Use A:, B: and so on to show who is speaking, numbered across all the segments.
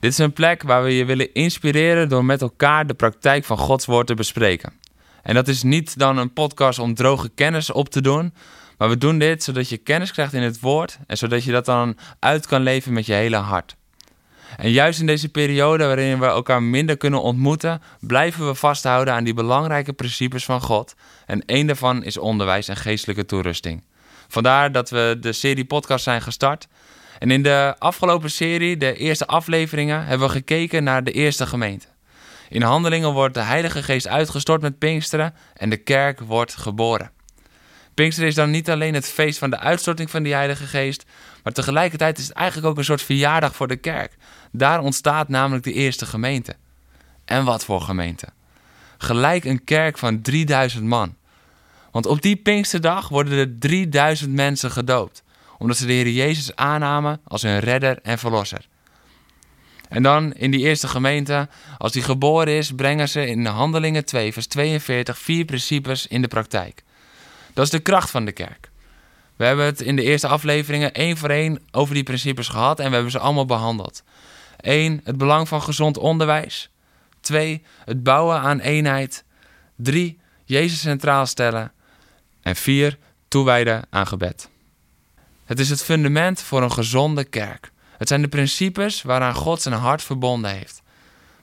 A: Dit is een plek waar we je willen inspireren door met elkaar de praktijk van Gods woord te bespreken. En dat is niet dan een podcast om droge kennis op te doen, maar we doen dit zodat je kennis krijgt in het woord en zodat je dat dan uit kan leven met je hele hart. En juist in deze periode waarin we elkaar minder kunnen ontmoeten, blijven we vasthouden aan die belangrijke principes van God. En één daarvan is onderwijs en geestelijke toerusting. Vandaar dat we de serie podcast zijn gestart. En in de afgelopen serie, de eerste afleveringen, hebben we gekeken naar de eerste gemeente. In handelingen wordt de Heilige Geest uitgestort met Pinksteren en de kerk wordt geboren. Pinksteren is dan niet alleen het feest van de uitstorting van die Heilige Geest, maar tegelijkertijd is het eigenlijk ook een soort verjaardag voor de kerk. Daar ontstaat namelijk de eerste gemeente. En wat voor gemeente? Gelijk een kerk van 3000 man. Want op die Pinksterdag worden er 3000 mensen gedoopt omdat ze de Heer Jezus aannamen als hun redder en verlosser. En dan in die eerste gemeente, als die geboren is, brengen ze in Handelingen 2, vers 42, vier principes in de praktijk. Dat is de kracht van de kerk. We hebben het in de eerste afleveringen één voor één over die principes gehad en we hebben ze allemaal behandeld. 1. Het belang van gezond onderwijs. 2. Het bouwen aan eenheid. 3. Jezus centraal stellen. En 4. Toewijden aan gebed. Het is het fundament voor een gezonde kerk. Het zijn de principes waaraan God zijn hart verbonden heeft.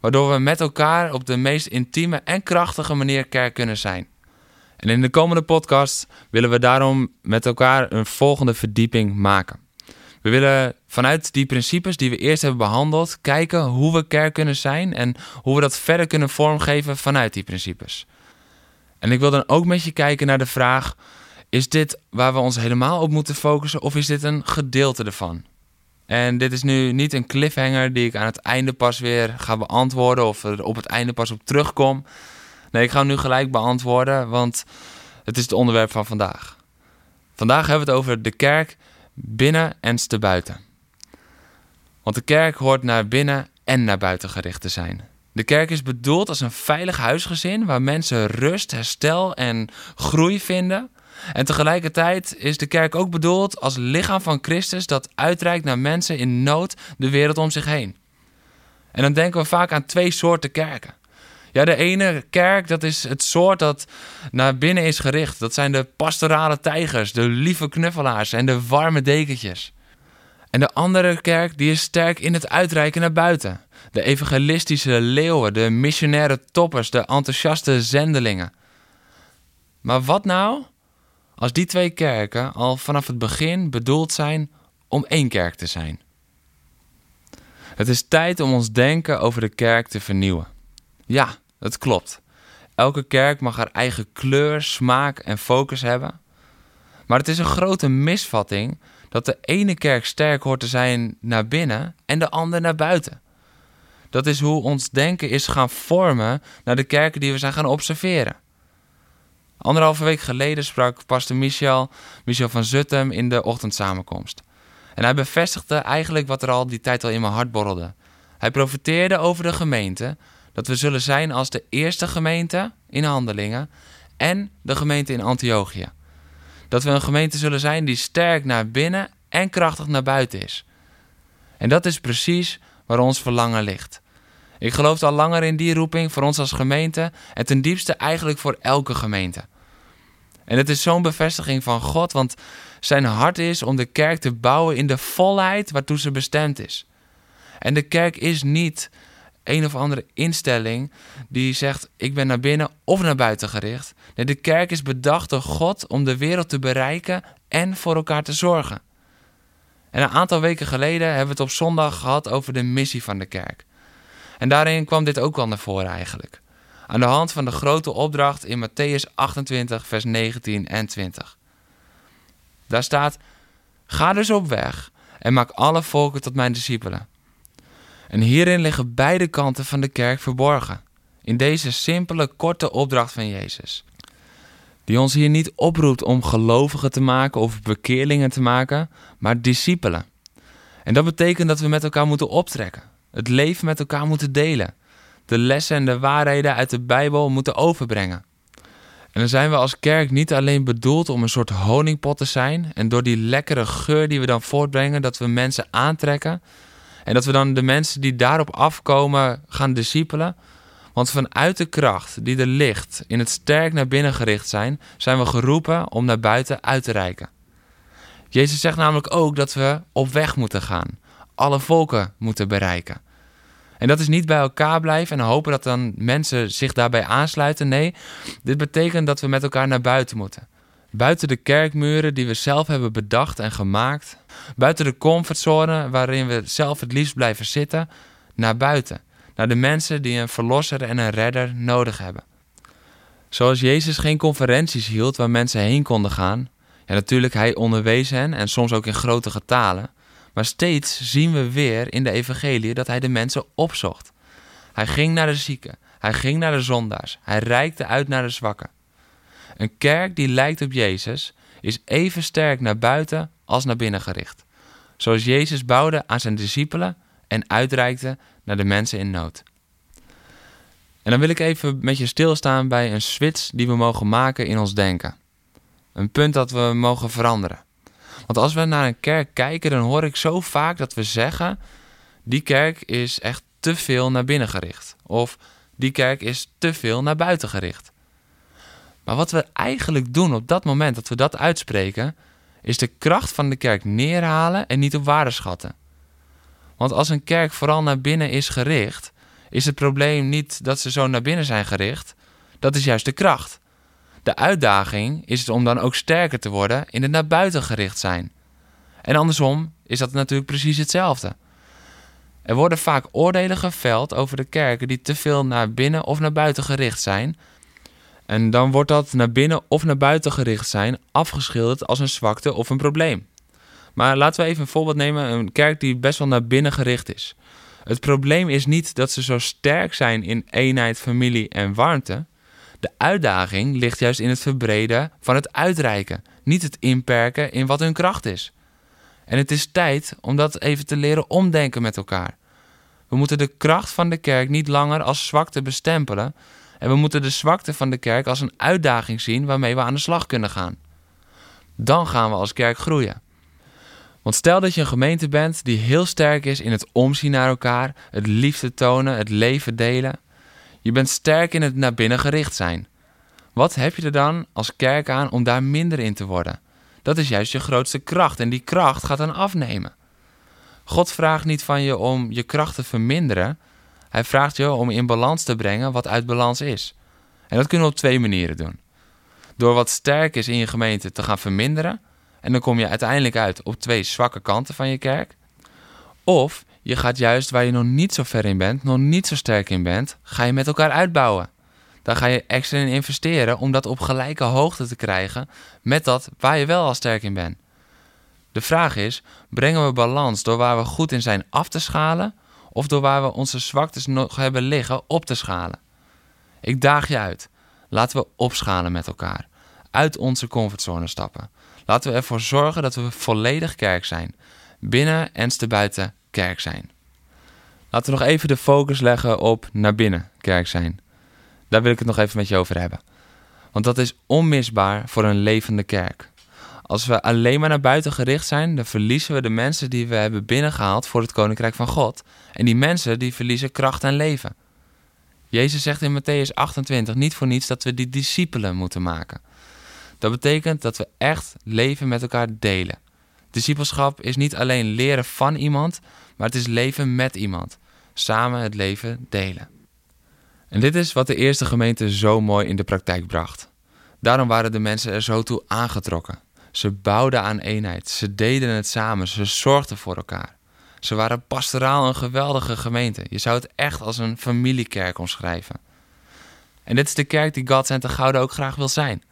A: Waardoor we met elkaar op de meest intieme en krachtige manier kerk kunnen zijn. En in de komende podcast willen we daarom met elkaar een volgende verdieping maken. We willen vanuit die principes die we eerst hebben behandeld, kijken hoe we kerk kunnen zijn en hoe we dat verder kunnen vormgeven vanuit die principes. En ik wil dan ook met je kijken naar de vraag: is dit waar we ons helemaal op moeten focussen of is dit een gedeelte ervan? En dit is nu niet een cliffhanger die ik aan het einde pas weer ga beantwoorden of er op het einde pas op terugkom. Nee, ik ga hem nu gelijk beantwoorden, want het is het onderwerp van vandaag. Vandaag hebben we het over de kerk binnen en te buiten. Want de kerk hoort naar binnen en naar buiten gericht te zijn. De kerk is bedoeld als een veilig huisgezin waar mensen rust, herstel en groei vinden. En tegelijkertijd is de kerk ook bedoeld als lichaam van Christus dat uitreikt naar mensen in nood de wereld om zich heen. En dan denken we vaak aan twee soorten kerken. Ja, de ene kerk, dat is het soort dat naar binnen is gericht. Dat zijn de pastorale tijgers, de lieve knuffelaars en de warme dekentjes. En de andere kerk, die is sterk in het uitreiken naar buiten. De evangelistische leeuwen, de missionaire toppers, de enthousiaste zendelingen. Maar wat nou als die twee kerken al vanaf het begin bedoeld zijn om één kerk te zijn. Het is tijd om ons denken over de kerk te vernieuwen. Ja, dat klopt. Elke kerk mag haar eigen kleur, smaak en focus hebben. Maar het is een grote misvatting dat de ene kerk sterk hoort te zijn naar binnen en de andere naar buiten. Dat is hoe ons denken is gaan vormen naar de kerken die we zijn gaan observeren. Anderhalve week geleden sprak pastor Michel, Michel van Zuttem in de ochtendsamenkomst. En hij bevestigde eigenlijk wat er al die tijd al in mijn hart borrelde. Hij profeteerde over de gemeente dat we zullen zijn als de eerste gemeente in handelingen en de gemeente in Antiochië. Dat we een gemeente zullen zijn die sterk naar binnen en krachtig naar buiten is. En dat is precies waar ons verlangen ligt. Ik geloof al langer in die roeping voor ons als gemeente en ten diepste eigenlijk voor elke gemeente. En het is zo'n bevestiging van God, want zijn hart is om de kerk te bouwen in de volheid waartoe ze bestemd is. En de kerk is niet een of andere instelling die zegt: ik ben naar binnen of naar buiten gericht. Nee, de kerk is bedacht door God om de wereld te bereiken en voor elkaar te zorgen. En een aantal weken geleden hebben we het op zondag gehad over de missie van de kerk. En daarin kwam dit ook wel naar voren eigenlijk. Aan de hand van de grote opdracht in Matthäus 28, vers 19 en 20. Daar staat: Ga dus op weg en maak alle volken tot mijn discipelen. En hierin liggen beide kanten van de kerk verborgen. In deze simpele, korte opdracht van Jezus. Die ons hier niet oproept om gelovigen te maken of bekeerlingen te maken, maar discipelen. En dat betekent dat we met elkaar moeten optrekken, het leven met elkaar moeten delen, de lessen en de waarheden uit de Bijbel moeten overbrengen. En dan zijn we als kerk niet alleen bedoeld om een soort honingpot te zijn en door die lekkere geur die we dan voortbrengen, dat we mensen aantrekken en dat we dan de mensen die daarop afkomen gaan discipelen. Want vanuit de kracht die er ligt in het sterk naar binnen gericht zijn, zijn we geroepen om naar buiten uit te reiken. Jezus zegt namelijk ook dat we op weg moeten gaan, alle volken moeten bereiken. En dat is niet bij elkaar blijven en hopen dat dan mensen zich daarbij aansluiten. Nee, dit betekent dat we met elkaar naar buiten moeten. Buiten de kerkmuren die we zelf hebben bedacht en gemaakt. Buiten de comfortzone waarin we zelf het liefst blijven zitten. Naar buiten. Naar de mensen die een verlosser en een redder nodig hebben. Zoals Jezus geen conferenties hield waar mensen heen konden gaan. Ja, natuurlijk, hij onderwees hen en soms ook in grote getalen. Maar steeds zien we weer in de evangelie dat hij de mensen opzocht. Hij ging naar de zieken, hij ging naar de zondaars, hij reikte uit naar de zwakken. Een kerk die lijkt op Jezus is even sterk naar buiten als naar binnen gericht. Zoals Jezus bouwde aan zijn discipelen en uitreikte naar de mensen in nood. En dan wil ik even met je stilstaan bij een switch die we mogen maken in ons denken. Een punt dat we mogen veranderen. Want als we naar een kerk kijken, dan hoor ik zo vaak dat we zeggen: die kerk is echt te veel naar binnen gericht. Of die kerk is te veel naar buiten gericht. Maar wat we eigenlijk doen op dat moment dat we dat uitspreken, is de kracht van de kerk neerhalen en niet op waarde schatten. Want als een kerk vooral naar binnen is gericht, is het probleem niet dat ze zo naar binnen zijn gericht, dat is juist de kracht. De uitdaging is het om dan ook sterker te worden in het naar buiten gericht zijn. En andersom is dat natuurlijk precies hetzelfde. Er worden vaak oordelen geveld over de kerken die te veel naar binnen of naar buiten gericht zijn. En dan wordt dat naar binnen of naar buiten gericht zijn afgeschilderd als een zwakte of een probleem. Maar laten we even een voorbeeld nemen: een kerk die best wel naar binnen gericht is. Het probleem is niet dat ze zo sterk zijn in eenheid, familie en warmte. De uitdaging ligt juist in het verbreden van het uitreiken, niet het inperken in wat hun kracht is. En het is tijd om dat even te leren omdenken met elkaar. We moeten de kracht van de kerk niet langer als zwakte bestempelen en we moeten de zwakte van de kerk als een uitdaging zien waarmee we aan de slag kunnen gaan. Dan gaan we als kerk groeien. Want stel dat je een gemeente bent die heel sterk is in het omzien naar elkaar, het liefde tonen, het leven delen. Je bent sterk in het naar binnen gericht zijn. Wat heb je er dan als kerk aan om daar minder in te worden? Dat is juist je grootste kracht en die kracht gaat dan afnemen. God vraagt niet van je om je kracht te verminderen. Hij vraagt je om in balans te brengen wat uit balans is. En dat kunnen we op twee manieren doen. Door wat sterk is in je gemeente te gaan verminderen. En dan kom je uiteindelijk uit op twee zwakke kanten van je kerk. Of je gaat juist waar je nog niet zo ver in bent, nog niet zo sterk in bent, ga je met elkaar uitbouwen. Dan ga je extra in investeren om dat op gelijke hoogte te krijgen met dat waar je wel al sterk in bent. De vraag is: brengen we balans door waar we goed in zijn af te schalen of door waar we onze zwaktes nog hebben liggen op te schalen? Ik daag je uit. Laten we opschalen met elkaar. Uit onze comfortzone stappen. Laten we ervoor zorgen dat we volledig kerk zijn. Binnen en te buiten kerk zijn. Laten we nog even de focus leggen op naar binnen kerk zijn. Daar wil ik het nog even met je over hebben. Want dat is onmisbaar voor een levende kerk. Als we alleen maar naar buiten gericht zijn, dan verliezen we de mensen die we hebben binnengehaald voor het koninkrijk van God. En die mensen die verliezen kracht en leven. Jezus zegt in Matthäus 28 niet voor niets dat we die discipelen moeten maken. Dat betekent dat we echt leven met elkaar delen. Discipelschap is niet alleen leren van iemand, maar het is leven met iemand. Samen het leven delen. En dit is wat de eerste gemeente zo mooi in de praktijk bracht. Daarom waren de mensen er zo toe aangetrokken. Ze bouwden aan eenheid, ze deden het samen, ze zorgden voor elkaar. Ze waren pastoraal een geweldige gemeente. Je zou het echt als een familiekerk omschrijven. En dit is de kerk die God Center Gouden ook graag wil zijn.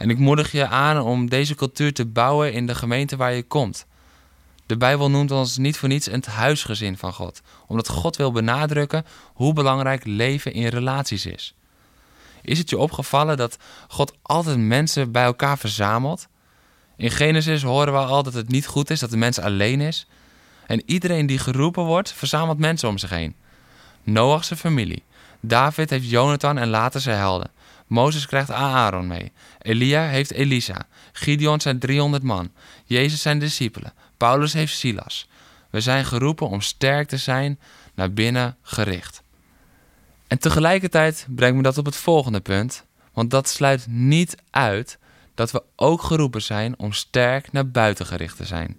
A: En ik moedig je aan om deze cultuur te bouwen in de gemeente waar je komt. De Bijbel noemt ons niet voor niets het huisgezin van God, omdat God wil benadrukken hoe belangrijk leven in relaties is. Is het je opgevallen dat God altijd mensen bij elkaar verzamelt? In Genesis horen we al dat het niet goed is dat de mens alleen is. En iedereen die geroepen wordt, verzamelt mensen om zich heen. Noach's familie. David heeft Jonathan en later zijn helden. Mozes krijgt Aaron mee. Elia heeft Elisa. Gideon zijn 300 man. Jezus zijn discipelen. Paulus heeft Silas. We zijn geroepen om sterk te zijn, naar binnen gericht. En tegelijkertijd brengt me dat op het volgende punt, want dat sluit niet uit dat we ook geroepen zijn om sterk naar buiten gericht te zijn.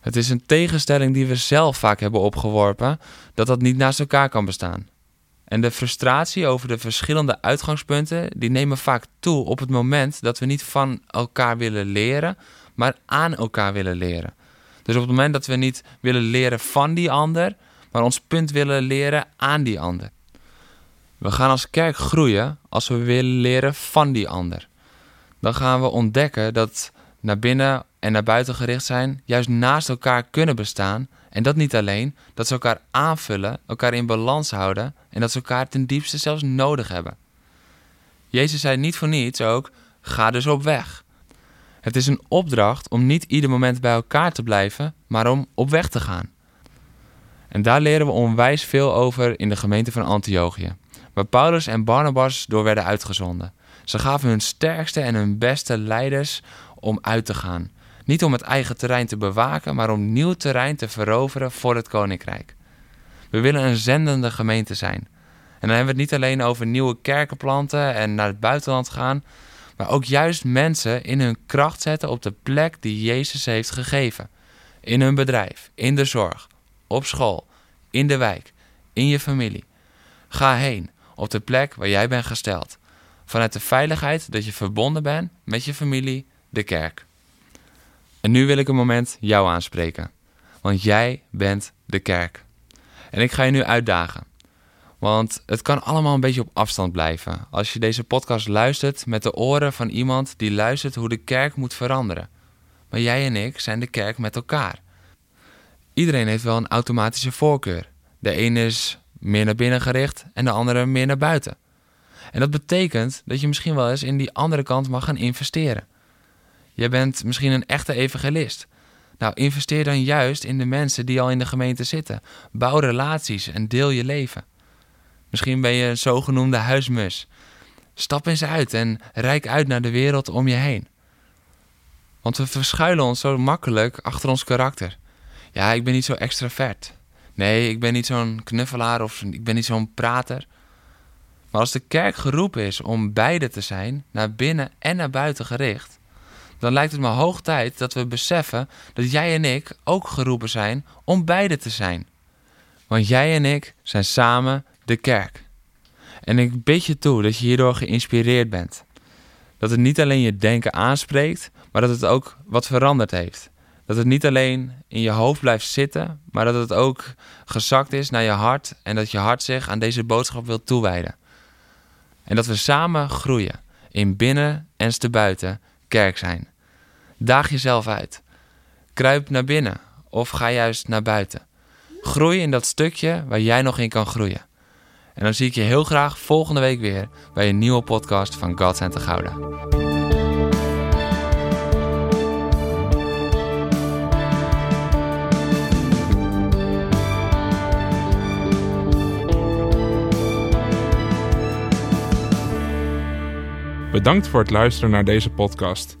A: Het is een tegenstelling die we zelf vaak hebben opgeworpen, dat dat niet naast elkaar kan bestaan. En de frustratie over de verschillende uitgangspunten, die nemen vaak toe op het moment dat we niet van elkaar willen leren, maar aan elkaar willen leren. Dus op het moment dat we niet willen leren van die ander, maar ons punt willen leren aan die ander. We gaan als kerk groeien als we willen leren van die ander. Dan gaan we ontdekken dat naar binnen en naar buiten gericht zijn juist naast elkaar kunnen bestaan. En dat niet alleen, dat ze elkaar aanvullen, elkaar in balans houden en dat ze elkaar ten diepste zelfs nodig hebben. Jezus zei niet voor niets ook: ga dus op weg. Het is een opdracht om niet ieder moment bij elkaar te blijven, maar om op weg te gaan. En daar leren we onwijs veel over in de gemeente van Antiochië, waar Paulus en Barnabas door werden uitgezonden. Ze gaven hun sterkste en hun beste leiders om uit te gaan. Niet om het eigen terrein te bewaken, maar om nieuw terrein te veroveren voor het koninkrijk. We willen een zendende gemeente zijn. En dan hebben we het niet alleen over nieuwe kerken planten en naar het buitenland gaan, maar ook juist mensen in hun kracht zetten op de plek die Jezus heeft gegeven. In hun bedrijf, in de zorg, op school, in de wijk, in je familie. Ga heen op de plek waar jij bent gesteld. Vanuit de veiligheid dat je verbonden bent met je familie, de kerk. En nu wil ik een moment jou aanspreken. Want jij bent de kerk. En ik ga je nu uitdagen. Want het kan allemaal een beetje op afstand blijven. Als je deze podcast luistert met de oren van iemand die luistert hoe de kerk moet veranderen. Maar jij en ik zijn de kerk met elkaar. Iedereen heeft wel een automatische voorkeur. De ene is meer naar binnen gericht en de andere meer naar buiten. En dat betekent dat je misschien wel eens in die andere kant mag gaan investeren. Jij bent misschien een echte evangelist. Nou, investeer dan juist in de mensen die al in de gemeente zitten. Bouw relaties en deel je leven. Misschien ben je een zogenoemde huismus. Stap eens uit en reik uit naar de wereld om je heen. Want we verschuilen ons zo makkelijk achter ons karakter. Ja, ik ben niet zo extravert. Nee, ik ben niet zo'n knuffelaar of ik ben niet zo'n prater. Maar als de kerk geroepen is om beide te zijn, naar binnen en naar buiten gericht, dan lijkt het me hoog tijd dat we beseffen dat jij en ik ook geroepen zijn om beide te zijn. Want jij en ik zijn samen de kerk. En ik bid je toe dat je hierdoor geïnspireerd bent. Dat het niet alleen je denken aanspreekt, maar dat het ook wat veranderd heeft. Dat het niet alleen in je hoofd blijft zitten, maar dat het ook gezakt is naar je hart en dat je hart zich aan deze boodschap wil toewijden. En dat we samen groeien in binnen en te buiten kerk zijn. Daag jezelf uit. Kruip naar binnen of ga juist naar buiten. Groei in dat stukje waar jij nog in kan groeien. En dan zie ik je heel graag volgende week weer bij een nieuwe podcast van God Center Gouda.
B: Bedankt voor het luisteren naar deze podcast.